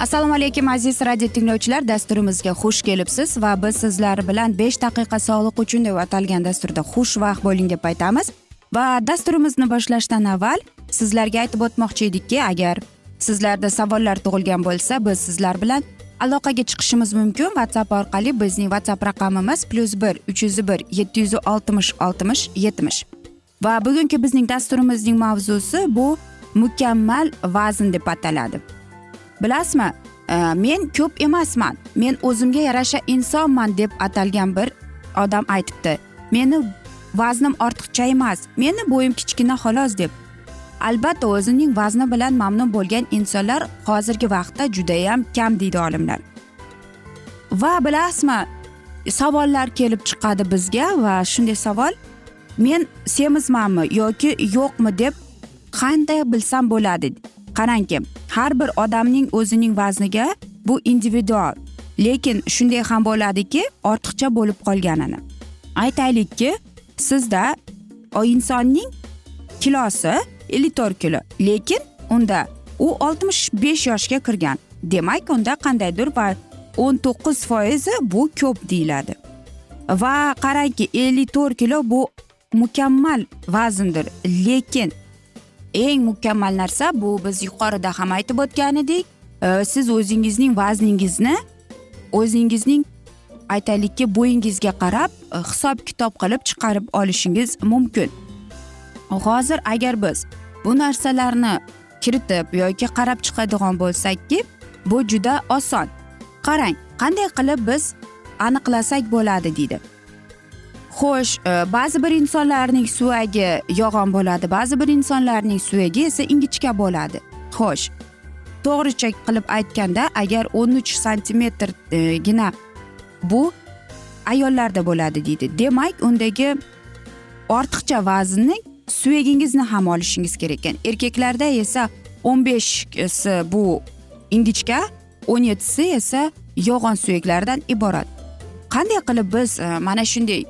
assalomu alaykum aziz radio tinglovchilar. Dasturimizga xush kelibsiz va biz sizlar bilan besh daqiqa sog'liq uchun deb atalgan dasturda xushvaqt bo'ling deb aytamiz. Va dasturimizni boshlashdan avval sizlarga aytib o'tmoqchi edikki agar sizlarda savollar tug'ilgan bo'lsa biz sizlar bilan aloqaga chiqishimiz mumkin. Whatsapp orqali bizning whatsapp raqamimiz plyus bir uch yuz bir yetti yuz oltmish oltmish yetmish va bugungi bizning dasturimizning mavzusi bu mukammal vazn deb ataladi. Bilasizmi? Men ko'p emasman. Men o'zimga yarasha insonman deb atalgan bir odam aytibdi. Meni vaznim ortiqcha emas. Meni bo'yim kichkina xolos deb. Albatta o'zining vazni bilan mamnun bo'lgan insonlar hozirgi vaqtda judayam kam deydi olimlar. Va bilasizmi savollar kelib chiqadi bizga va shunday savol. Men semizmanmi yoki yo'qmi deb qanday bilsam bo'ladi? Qarangki har bir odamning o'zining vazniga bu individual lekin shunday ham bo'ladiki ortiqcha bo'lib qolganini. Aytaylikki sizda o insonning kilosi ellik to'rt kilo lekin unda u oltmish besh yoshga kirgan. Demak unda qandaydir va o'n to'qqiz foizi bu ko'p deyiladi. Va qarangki ellik to'rt kilo bu mukammal vazndir lekin eng mukammal narsa bu biz yuqorida ham aytib o'tgan edik siz o'zingizning vazningizni o'zingizning aytaylikki bo'yingizga qarab e, hisob kitob qilib chiqarib olishingiz mumkin. Hozir agar biz bu narsalarni kiritib yoki qarab chiqadigan bo'lsakki bu juda oson. Qarang qanday qilib biz aniqlasak bo'ladi deydi. Xo'sh e, ba'zi bir insonlarning suyagi yo'g'on bo'ladi ba'zi bir insonlarning suyagi esa ingichka bo'ladi. Xo'sh to'g'richa qilib aytganda agar o'n uch santimetrgina bu ayollarda bo'ladi deydi. Demak undagi ortiqcha vaznni suyagingizni ham olishingiz kerak ekan. Erkaklarda esa o'n beshsi bu ingichka o'n yettisi esa yo'g'on suyaklardan iborat. Qanday qilib biz e, mana shunday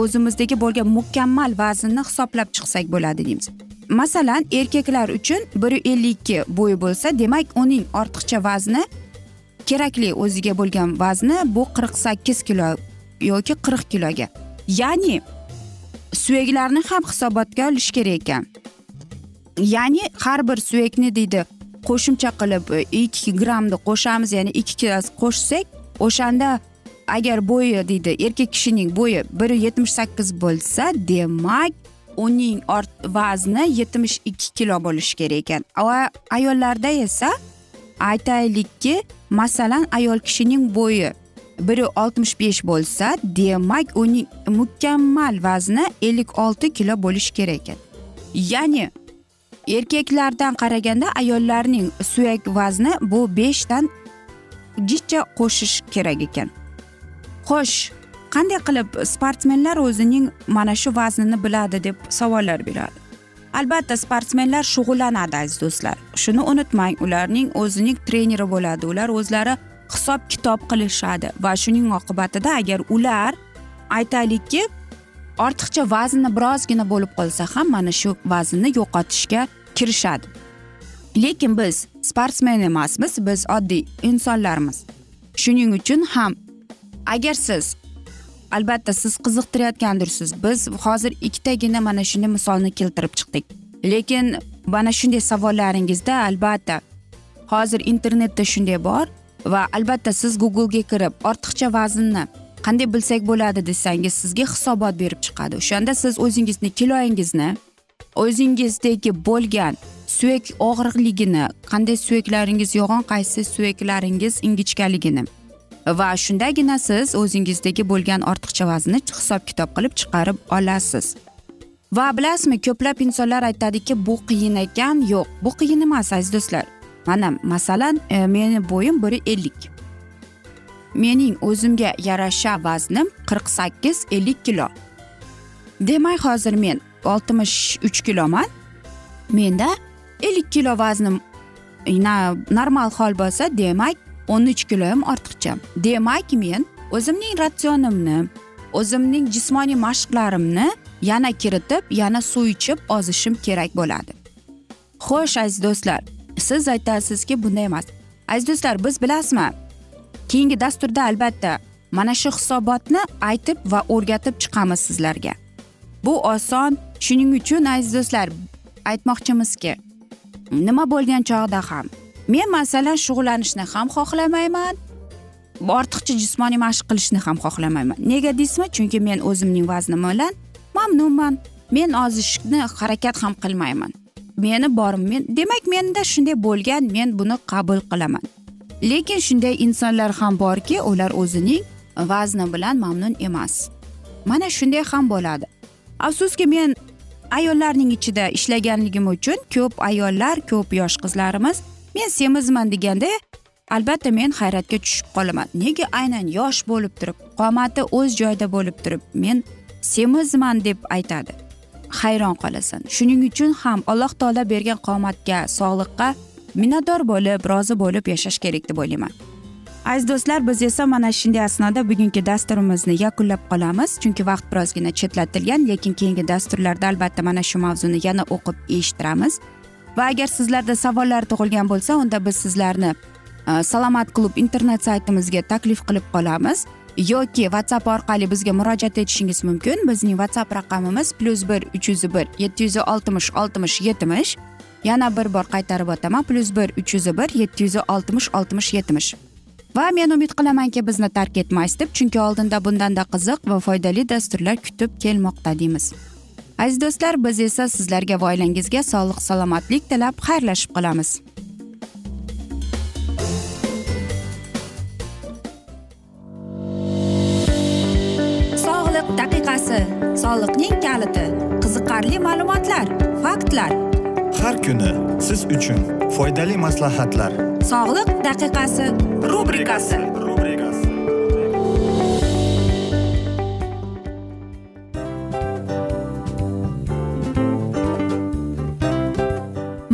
o'zimizdagi bo'lgan mukammal vaznni hisoblab chiqsak bo'ladi deymiz. Masalan erkaklar uchun bir ellik ikki bo'yi bo'lsa demak uning ortiqcha vazni kerakli o'ziga bo'lgan vazni bu qirq sakkiz kilo yoki qirq kiloga. Ya'ni suyaklarni ham hisobotga olish kerak ekan. Ya'ni har bir suyakni deydi qo'shimcha qilib e, ikki grammni qo'shamiz ya'ni ikki kilo qo'shsak o'shanda agar bo'yi deydi erkak kishining bo'yi bir yetmish sakkiz bo'lsa demak uning ort vazni yetmish ikki kilo bo'lishi kerak ekan. Va ayollarda esa aytaylikki masalan ayol kishining bo'yi bir oltmish besh bo'lsa demak uning mukammal vazni ellik olti kilo bo'lishi kerak ekan. Ya'ni erkaklardan qaraganda ayollarning suyak vazni bu beshdan jicha qo'shish kerak ekan. Xo'sh qanday qilib sportsmenlar o'zining mana shu vaznini biladi deb savollar beradi? Albatta sportsmenlar shug'ullanadi aziz do'stlar. Shuni unutmang ularning o'zining treneri bo'ladi ular o'zlari hisob kitob qilishadi va shuning oqibatida agar ular aytaylikki ortiqcha vazni birozgina bo'lib qolsa ham mana shu vaznni yo'qotishga kirishadi. Lekin biz sportsmen emasmiz biz oddiy insonlarmiz. Shuning uchun ham agar siz albatta siz qiziqtirayotgandirsiz biz hozir ikkitagina mana shunday misolni keltirib chiqdik. Lekin mana shunday savollaringizda albatta hozir internetda shunday bor va albatta siz googlega kirib ortiqcha vaznni qanday bilsak bo'ladi desangiz sizga hisobot berib chiqadi. O'shanda siz o'zingizni kiloyingizni o'zingizdagi bo'lgan suyak og'irligini qanday suyaklaringiz yo'g'on qaysi suyaklaringiz ingichkaligini va shundagina siz o'zingizdagi bo'lgan ortiqcha vaznni hisob kitob qilib chiqarib olasiz. Va bilasizmi ko'plab insonlar aytadiki bu qiyin ekan. Yo'q bu qiyin emas aziz do'stlar. Mana masalan e, meni bo'yim bir ellik. Mening o'zimga yarasha vaznim qirq sakkiz ellik kilo. Demak hozir men oltmish uch kiloman. Menda ellik kilo vaznim normal hol bo'lsa demak o'n uch kiloyam ortiqcha. Demak men o'zimning ratsionimni o'zimning jismoniy mashqlarimni yana kiritib yana suv ichib ozishim kerak bo'ladi. Xo'sh aziz do'stlar siz aytasizki bunday emas. Aziz do'stlar biz bilasizmi? Keyingi dasturda albatta mana shu hisobotni aytib va o'rgatib chiqamiz sizlarga. Bu oson. Shuning uchun aziz do'stlar aytmoqchimizki nima bo'lgan chog'da ham men masalan shug'ullanishni ham xohlamayman ortiqcha jismoniy mashq qilishni ham xohlamayman. Nega deysizmi chunki men o'zimning vaznim bilan mamnunman. Men ozishni harakat ham qilmayman. Meni borim men demak menda shunday bo'lgan men buni qabul qilaman. Lekin shunday insonlar ham borki ular o'zining vazni bilan mamnun emas. Mana shunday ham bo'ladi. Afsuski men ayollarning ichida ishlaganligim uchun ko'p ayollar ko'p yosh qizlarimiz men semizman deganda albatta men hayratga tushib qolaman. Nega aynan yosh bo'lib turib qomati o'z joyida bo'lib turib men semizman deb aytadi? Hayron qolasan. Shuning uchun ham alloh taolo bergan qomatga sog'liqqa minnatdor bo'lib rozi bo'lib yashash kerak deb o'ylayman. Aziz do'stlar biz esa mana shunday asnoda bugungi dasturimizni yakunlab qolamiz. Chunki vaqt birozgina chetlatilgan lekin keyingi dasturlarda albatta mana shu mavzuni yana o'qib eshittiramiz. Va agar sizlarda savollar tug'ilgan bo'lsa unda biz sizlarni e, salomat klub internet saytimizga taklif qilib qolamiz yoki whatsapp orqali bizga murojaat etishingiz mumkin. Bizning whatsapp raqamimiz plyus bir uch yuz bir yetti yuz oltmish oltmish yetmish. Yana bir bor qaytarib o'taman plyus bir uch yuz bir yetti yuz oltmish oltmish yetmish. Va men umid qilamanki bizni tark etmaysiz deb chunki oldinda bundanda qiziq va foydali dasturlar kutib kelmoqda deymiz. Aziz do'stlar biz esa sizlarga va oilangizga sog'lik salomatlik tilab xayrlashib qolamiz. Sog'liq daqiqasi soliqning kaliti qiziqarli ma'lumotlar faktlar. Har kuni siz uchun foydali maslahatlar. Sog'liq daqiqasi rubrikasi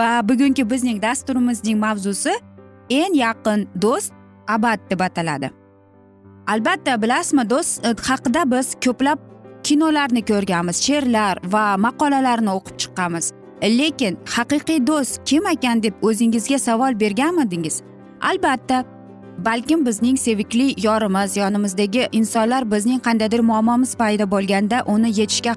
Va bugungi bizning dasturimizning mavzusi eng yaqin do'st abad deb ataladi. Albatta bilasizmi do'st e, haqida biz ko'plab kinolarni ko'rganmiz she'rlar va maqolalarni o'qib chiqqanmiz. Lekin haqiqiy do'st kim ekan deb o'zingizga savol berganmidingiz? Albatta balkim bizning sevikli yorimiz yonimizdagi insonlar bizning qandaydir muammomiz paydo bo'lganda uni yechishga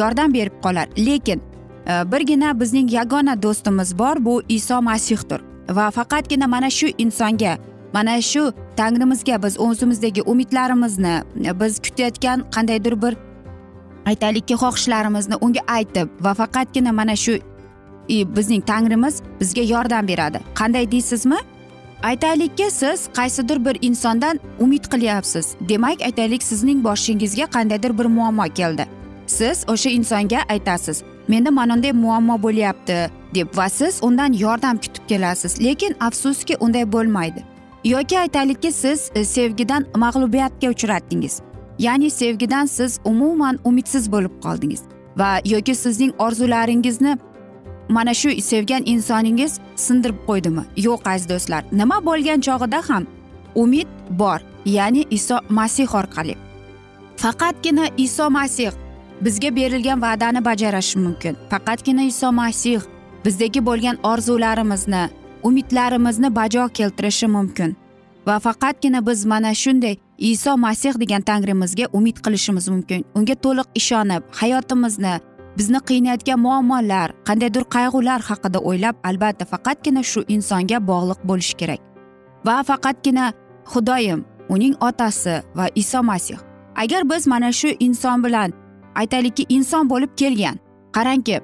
yordam berib qolar. Lekin Э, birgina bizning yagona do'stimiz bor bu iso masihdir. Va faqatgina mana shu insonga mana shu tangrimizga biz o'zimizdagi umidlarimizni e, biz kutayotgan qandaydir bir aytaylikki xohishlarimizni unga aytib va faqatgina mana shu e, bizning tangrimiz bizga yordam beradi. Qanday deysizmi? Aytaylikki siz qaysidir bir insondan umid qilyapsiz. Demak aytaylik sizning boshingizga qandaydir bir muammo keldi. Siz o'sha insonga aytasiz. Menda mana bunday muammo bo'lyapti deb va siz undan yordam kutib kelasiz. Lekin afsuski unday bo'lmaydi. Yoki aytaylikki siz e, sevgidan mag'lubiyatga uchratdingiz ya'ni sevgidan siz umuman umidsiz bo'lib qoldingiz. Va yoki sizning orzularingizni mana shu sevgan insoningiz sindirib qo'ydimi? Yo'q aziz do'stlar. Nima bo'lgan chog'ida ham umid bor. Ya'ni iso masih orqali. Faqatgina iso masih bizga berilgan va'dani bajarishi mumkin. Faqatgina iso masih bizdagi bo'lgan orzularimizni umidlarimizni bajo keltirishi mumkin. Va faqatgina biz mana shunday iso masih degan tangrimizga umid qilishimiz mumkin. Unga to'liq ishonib hayotimizni bizni qiynayotgan muammolar qandaydir qayg'ular haqida o'ylab albatta faqatgina shu insonga bog'liq bo'lish kerak. Va faqatgina xudoyim uning otasi va iso masih. Agar biz mana shu inson bilan aytaylikki inson bo'lib kelgan. Qarangki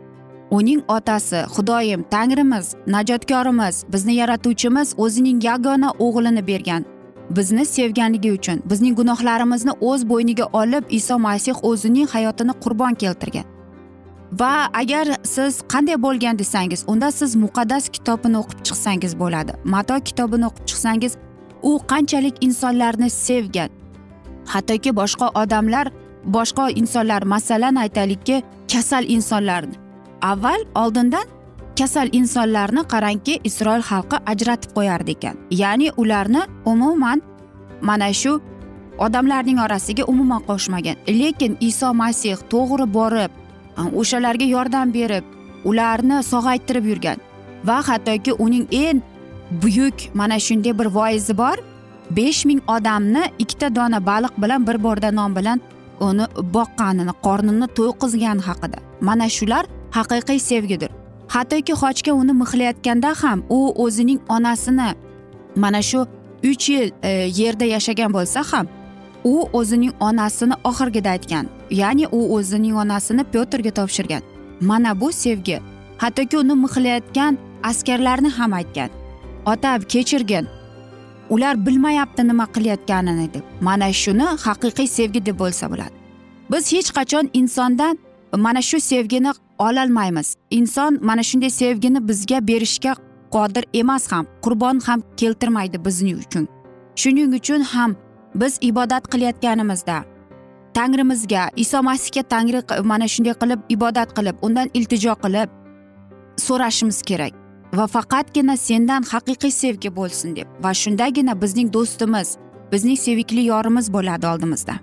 uning otasi xudoyim tangrimiz najotkorimiz bizni yaratuvchimiz o'zining yagona o'g'lini bergan. Bizni sevganligi uchun bizning gunohlarimizni o'z bo'yniga olib iso masih o'zining hayotini qurbon keltirgan. Va agar siz qanday bo'lgan desangiz unda siz muqaddas kitobini o'qib chiqsangiz bo'ladi. Mato kitobini o'qib chiqsangiz u qanchalik insonlarni sevgan hattoki boshqa odamlar boshqa insonlar masalan aytaylikki kasal insonlarni avval oldindan kasal insonlarni qarangki isroil xalqi ajratib qo'yardi ekan. Ya'ni ularni umuman mana shu odamlarning orasiga umuman qo'shmagan. Lekin iso masih to'g'ri borib o'shalarga yordam berib ularni sog'aytirib yurgan va hattoki uning eng buyuk mana shunday bir voizi bor besh ming odamni ikkita dona baliq bilan bir borda non bilan uni boqqanini qornini to'yqizgani haqida. Mana shular haqiqiy sevgidir. Hattoki xochga uni mixlayotganda ham u o'zining onasini mana shu uch yil e, yerda yashagan bo'lsa ham u o'zining onasini oxirgida aytgan. Ya'ni u o'zining onasini pyotrga topshirgan. Mana bu sevgi. Hattoki uni mixlayotgan askarlarni ham aytgan. Ota kechirgin ular bilmayapti nima qilayotganini deb. Mana shuni haqiqiy sevgi deb bo'lsa bo'ladi. Biz hech qachon insondan mana shu sevgini ololmaymiz. Inson mana shunday sevgini bizga berishga qodir emas ham qurbon ham keltirmaydi bizni uchun. Shuning uchun ham biz ibodat qilayotganimizda tangrimizga iso masihga tangri mana shunday qilib ibodat qilib undan iltijo qilib so'rashimiz kerak. Va faqatgina sendan haqiqiy sevgi bo'lsin deb va shundagina bizning do'stimiz bizning sevikli yorimiz bo'ladi oldimizda.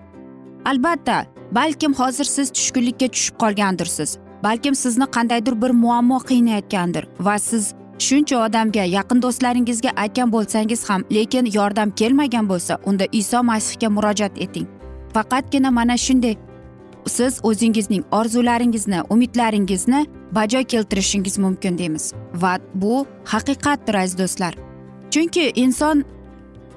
Albatta balkim hozir siz tushkunlikka tushib qolgandirsiz balkim sizni qandaydir bir muammo qiynayotgandir va siz shuncha odamga yaqin do'stlaringizga aytgan bo'lsangiz ham lekin yordam kelmagan bo'lsa unda iso masihga murojaat eting. Faqatgina mana shunday siz o'zingizning orzularingizni umidlaringizni bajo keltirishingiz mumkin deymiz. Va bu haqiqatdir aziz do'stlar. Chunki inson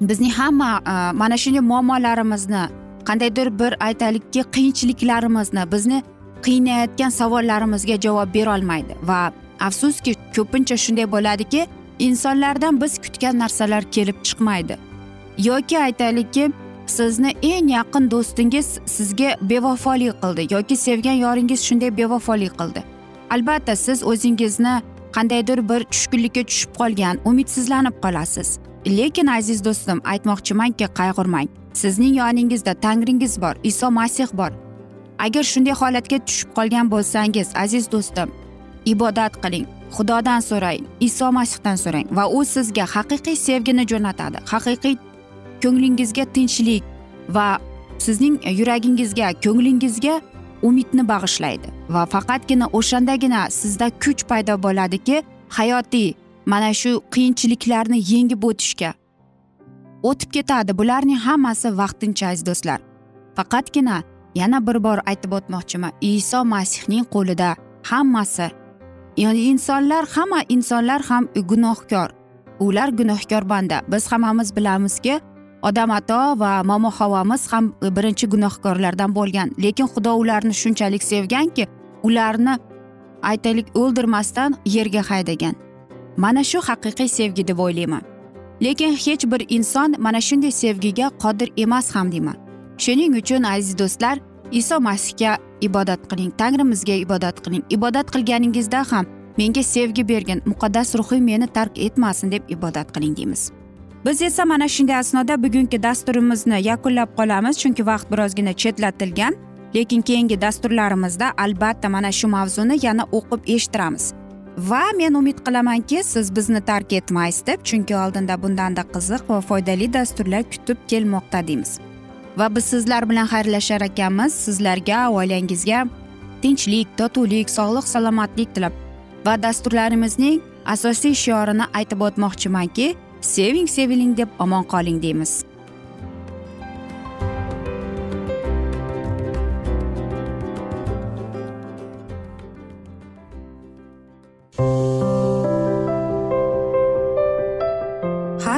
bizning hamma e, mana shunday muammolarimizni qandaydir bir aytaylikki qiyinchiliklarimizni bizni qiynayotgan savollarimizga javob berolmaydi va afsuski ko'pincha shunday bo'ladiki insonlardan biz kutgan narsalar kelib chiqmaydi. Yoki aytaylikki sizni eng yaqin do'stingiz sizga bevafolik qildi yoki sevgan yoringiz shunday bevafolik qildi. Albatta siz o'zingizni qandaydir bir tushkunlikka tushib qolgan umidsizlanib qolasiz. Lekin aziz do'stim aytmoqchimanki qayg'urmang. Sizning yoningizda tangringiz bor iso masih bor. Agar shunday holatga tushib qolgan bo'lsangiz aziz do'stim ibodat qiling xudodan so'rang iso masihdan so'rang va u sizga haqiqiy sevgini jo'natadi haqiqiy ko'nglingizga tinchlik va sizning yuragingizga ko'nglingizga umidni bag'ishlaydi. Va faqatgina o'shandagina sizda kuch paydo bo'ladiki hayotiy mana shu qiyinchiliklarni yengib o'tishga. O'tib ketadi bularning hammasi vaqtincha aziz do'stlar. Faqatgina yana bir bor aytib o'tmoqchiman iso masihning qo'lida hammasi. Ya'ni insonlar hamma insonlar ham gunohkor. Ular gunohkor banda. Biz hammamiz bilamizki odam ato va momo havomiz ham birinchi gunohkorlardan bo'lgan. Lekin xudo ularni shunchalik sevganki ularni aytaylik o'ldirmasdan yerga haydagan. Mana shu haqiqiy sevgi deb o'ylayman. Lekin hech bir inson mana shunday sevgiga qodir emas ham deyman. Shuning uchun aziz do'stlar iso masihga ibodat qiling tangrimizga ibodat qiling. Ibodat qilganingizda ham menga sevgi bergin muqaddas ruhing meni tark etmasin deb ibodat qiling deymiz. Biz esa mana shunday asnoda bugungi dasturimizni yakunlab qolamiz chunki vaqt birozgina chetlatilgan. Lekin keyingi dasturlarimizda albatta mana shu mavzuni yana o'qib eshittiramiz. Va men umid qilamanki siz bizni tark etmaysiz deb chunki oldinda bundanda qiziq va foydali dasturlar kutib kelmoqda deymiz. Va biz sizlar bilan xayrlashar ekanmiz. Sizlarga oilangizga tinchlik totuvlik sog'lik salomatlik tilab. Va dasturlarimizning asosiy shiorini aytib o'tmoqchimanki seving seviling deb omon qoling deymiz.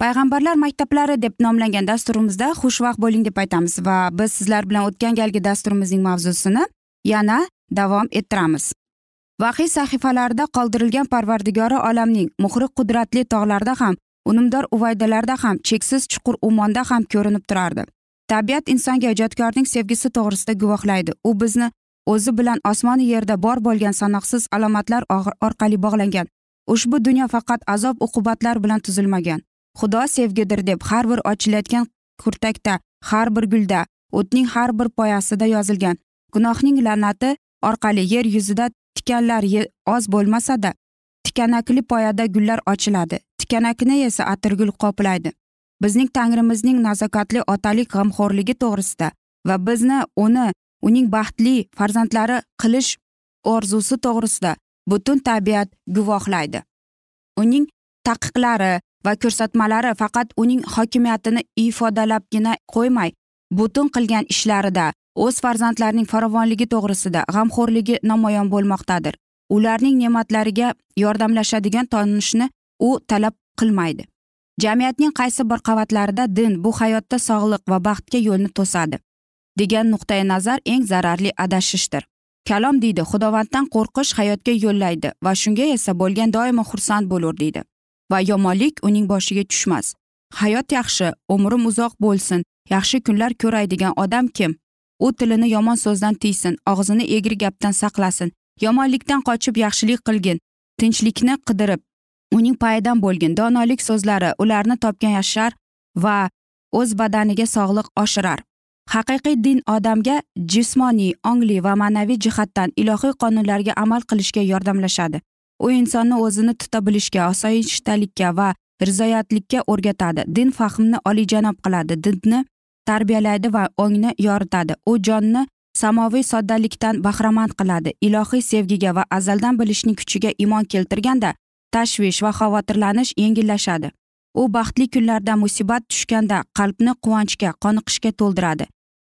payg'ambarlar maktablari deb nomlangan dasturimizda xushvaqt bo'ling deb aytamiz va biz sizlar bilan o'tgan galgi dasturimizning mavzusini yana davom ettiramiz. Vahiy sahifalarida qoldirilgan parvardigori olamning muhri qudratli tog'larda ham unumdor uvaydalarda ham cheksiz chuqur umonda ham ko'rinib turardi. Tabiat insonga ijodkorning sevgisi to'g'risida guvohlaydi. U bizni o'zi bilan osmon yerda bor bo'lgan sanoqsiz alomatlar orqali bog'langan. Ushbu dunyo faqat azob uqubatlar bilan tuzilmagan. Xudo sevgidir deb har bir ochilayotgan kurtakda har bir gulda o'tning har bir poyasida yozilgan. Gunohning la'nati orqali yer yuzida tikanlar oz bo'lmasada tikanakli poyada gullar ochiladi. Tikanakni esa atirgul qoplaydi bizning tangrimizning nazokatli otalik g'amxo'rligi to'g'risida va bizni uni uning baxtli farzandlari qilish orzusi to'g'risida butun tabiat guvohlaydi. Uning taqiqlari va ko'rsatmalari faqat uning hokimiyatini ifodalabgina qo'ymay butun qilgan ishlarida o'z farzandlarining farovonligi to'g'risida g'amxo'rligi namoyon bo'lmoqdadir. Ularning ne'matlariga yordamlashadigan tonishni u talab qilmaydi. Jamiyatning qaysi bir qavatlarida din bu hayotda sog'liq va baxtga yo'lni to'sadi degan nuqtai nazar eng zararli adashishdir. Kalom deydi xudovanddan qo'rqish hayotga yo'llaydi va shunga esa bo'lgan doimo xursand bo'lur deydi. Va yomonlik uning boshiga tushmas. Hayot yaxshi umrim uzoq bo'lsin yaxshi kunlar ko'raydigan odam kim? U tilini yomon so'zdan tiysin og'zini egri gapdan saqlasin yomonlikdan qochib yaxshilik qilgin tinchlikni qidirib uning payidan bo'lgin donolik so'zlari ularni topgan yashar va o'z badaniga sog'liq oshirar. Haqiqiy din odamga jismoniy ongli va ma'naviy jihatdan ilohiy qonunlarga amal qilishga yordamlashadi. U insonni o'zini tuta bilishga osoyishtalikka va rizoyatlikka o'rgatadi. Din fahmni oliyjanob qiladi. Dinni tarbiyalaydi va ongni yoritadi. U jonni samoviy soddalikdan bahramand qiladi. Ilohiy sevgiga va azaldan bilishning kuchiga iymon keltirganda tashvish va xavotirlanish yengillashadi. U baxtli kunlarda musibat tushganda qalbni quvonchga qoniqishga to'ldiradi.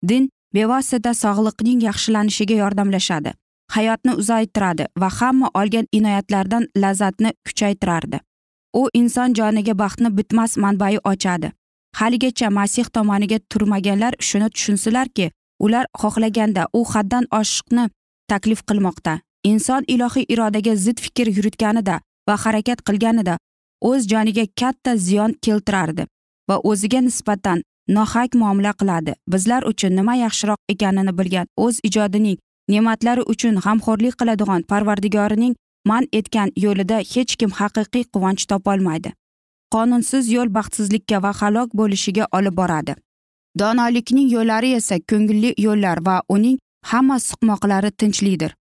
Din bevosita sog'liqning yaxshilanishiga yordamlashadi. Hayotni uzaytiradi va hamma olgan inoyatlardan lazzatni kuchaytirardi. U inson joniga baxtni bitmas manbai ochadi. Haligacha masih tomoniga turmaganlar shuni tushunsinlarki ular xohlaganda u haddan oshiqni taklif qilmoqda. Inson ilohiy irodaga zid fikr yuritganida va harakat qilganida o'z joniga katta ziyon keltirardi va o'ziga nisbatan nohaq muomala qiladi. Bizlar uchun nima yaxshiroq ekanini bilgan o'z ijodining ne'matlari uchun g'amxo'rlik qiladigan parvardigorining man etgan yo'lida hech kim haqiqiy quvonch topolmaydi. Qonunsiz yo'l baxtsizlikka va halok bo'lishiga olib boradi. Donolikning yo'llari esa ko'ngilli yo'llar va uning hamma suqmoqlari tinchlikdir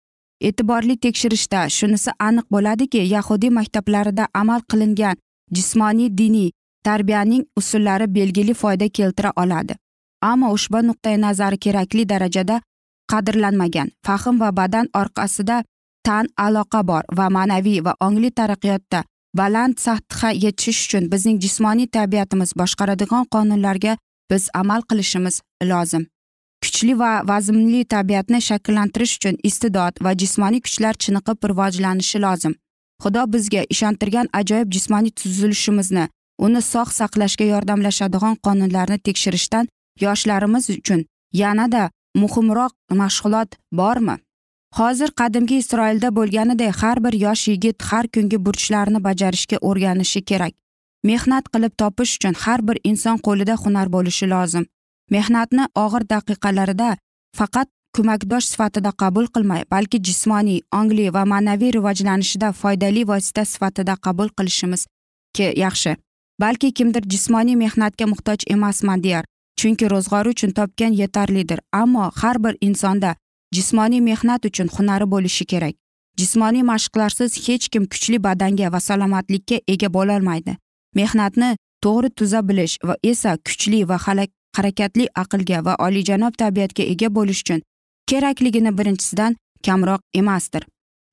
e'tiborli tekshirishda shunisi aniq bo'ladiki yahudiy maktablarida amal qilingan jismoniy diniy tarbiyaning usullari belgili foyda keltira oladi. Ammo ushbu nuqtai nazar kerakli darajada qadrlanmagan. Fahm va badan orqasida tan aloqa bor va ma'naviy va ongli taraqqiyotda baland sathga yetishish uchun bizning jismoniy tabiatimiz boshqaradigan qonunlarga biz amal qilishimiz lozim. Kuchli va vazmli tabiatni shakllantirish uchun iste'dod va jismoniy kuchlar chiniqib rivojlanishi lozim. Xudo bizga ishontirgan ajoyib jismoniy tuzilishimizni uni sog' saqlashga yordamlashadigan qonunlarni tekshirishdan yoshlarimiz uchun yanada muhimroq mashg'ulot bormi? Hozir qadimgi isroilda bo'lganidek har bir yosh yigit har kungi burchlarini bajarishga o'rganishi kerak. Mehnat qilib topish uchun har bir inson qo'lida hunar bo'lishi lozim. Mehnatni og'ir daqiqalarida faqat ko'makdosh sifatida qabul qilmay balki jismoniy ongli va ma'naviy rivojlanishida foydali vosita sifatida qabul qilishimiz yaxshi. Balki kimdir jismoniy mehnatga muhtoj emasman deyar. Chunki ro'zg'ori uchun topgan yetarlidir. Ammo har bir insonda jismoniy mehnat uchun hunari bo'lishi kerak. Jismoniy mashqlarsiz hech kim kuchli badanga va salomatlikka ega bo'lolmaydi. Mehnatni to'g'ri tuza bilish va esa kuchli va harakatli aqlga va oliyjanob tabiatga ega bo'lish uchun kerakligini birinchisidan kamroq emasdir.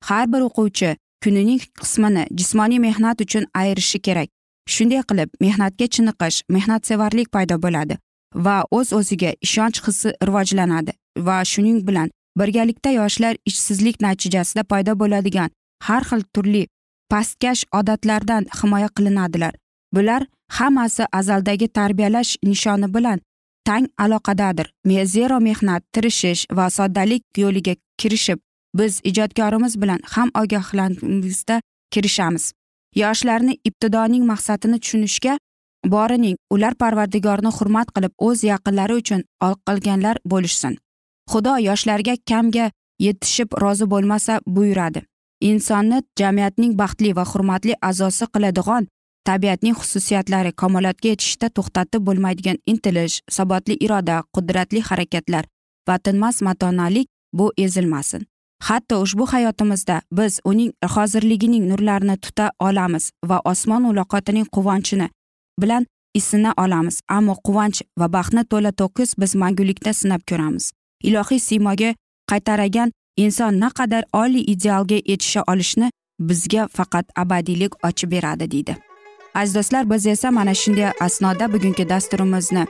Har bir o'quvchi kunining qismini jismoniy mehnat uchun ayirishi kerak. Shunday qilib mehnatga chiniqish mehnatsevarlik paydo bo'ladi. Va o'z o'ziga ishonch hissi rivojlanadi va shuning bilan birgalikda yoshlar ishsizlik natijasida paydo bo'ladigan har xil turli pastkash odatlardan himoya qilinadilar. Bular hammasi azaldagi tarbiyalash nishoni bilan tang aloqadadir. Zero mehnat tirishish va soddalik yo'liga kirishib biz ijodkorimiz bilan ham ogohlanishda kirishamiz. Yoshlarni ibtidoning maqsadini tushunishga borining ular parvardigorni hurmat qilib o'z yaqinlari uchun qilganlar bo'lishsin. Xudo yoshlarga kamga yetishib rozi bo'lmasa buyuradi. Insonni jamiyatning baxtli va hurmatli a'zosi qiladigan tabiatning xususiyatlari kamolotga yetishda to'xtatib bo'lmaydigan intilish sabotli iroda qudratli harakatlar va tinmas matonalik bu ezilmasin. Hatto ushbu hayotimizda biz uning hozirligining nurlarini tuta olamiz va osmon muloqotining quvonchini bilan isina olamiz. Ammo quvonch va baxtni to'la to'kis biz mangulikda sinab ko'ramiz. Ilohiy siymoga qaytaragan inson naqadar oliy idealga yetisha olishni bizga faqat abadiylik ochib beradi deydi. Aziz do'stlar biz esa mana shunday asnoda bugungi dasturimizni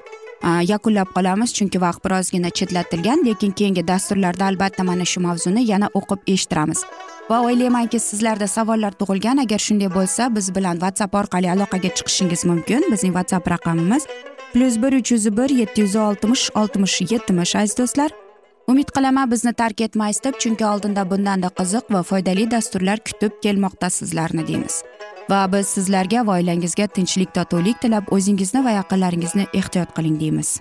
yakunlab qolamiz. Chunki vaqt birozgina chetlatilgan lekin keyingi dasturlarda albatta mana shu mavzuni yana o'qib eshittiramiz. Va o'ylaymanki sizlarda savollar tug'ilgan. Agar shunday bo'lsa biz bilan whatsapp orqali aloqaga chiqishingiz mumkin. Bizning whatsapp raqamimiz plyus bir uch yuz bir yetti yuz oltmish oltmish yetmish aziz do'stlar. Umid qilaman bizni tark etmaysiz deb chunki oldinda bundanda qiziq va foydali dasturlar kutib kelmoqda sizlarni deymiz. Va biz sizlarga va oilangizga tinchlik totuvlik tilab o'zingizni va yaqinlaringizni ehtiyot qiling deymiz.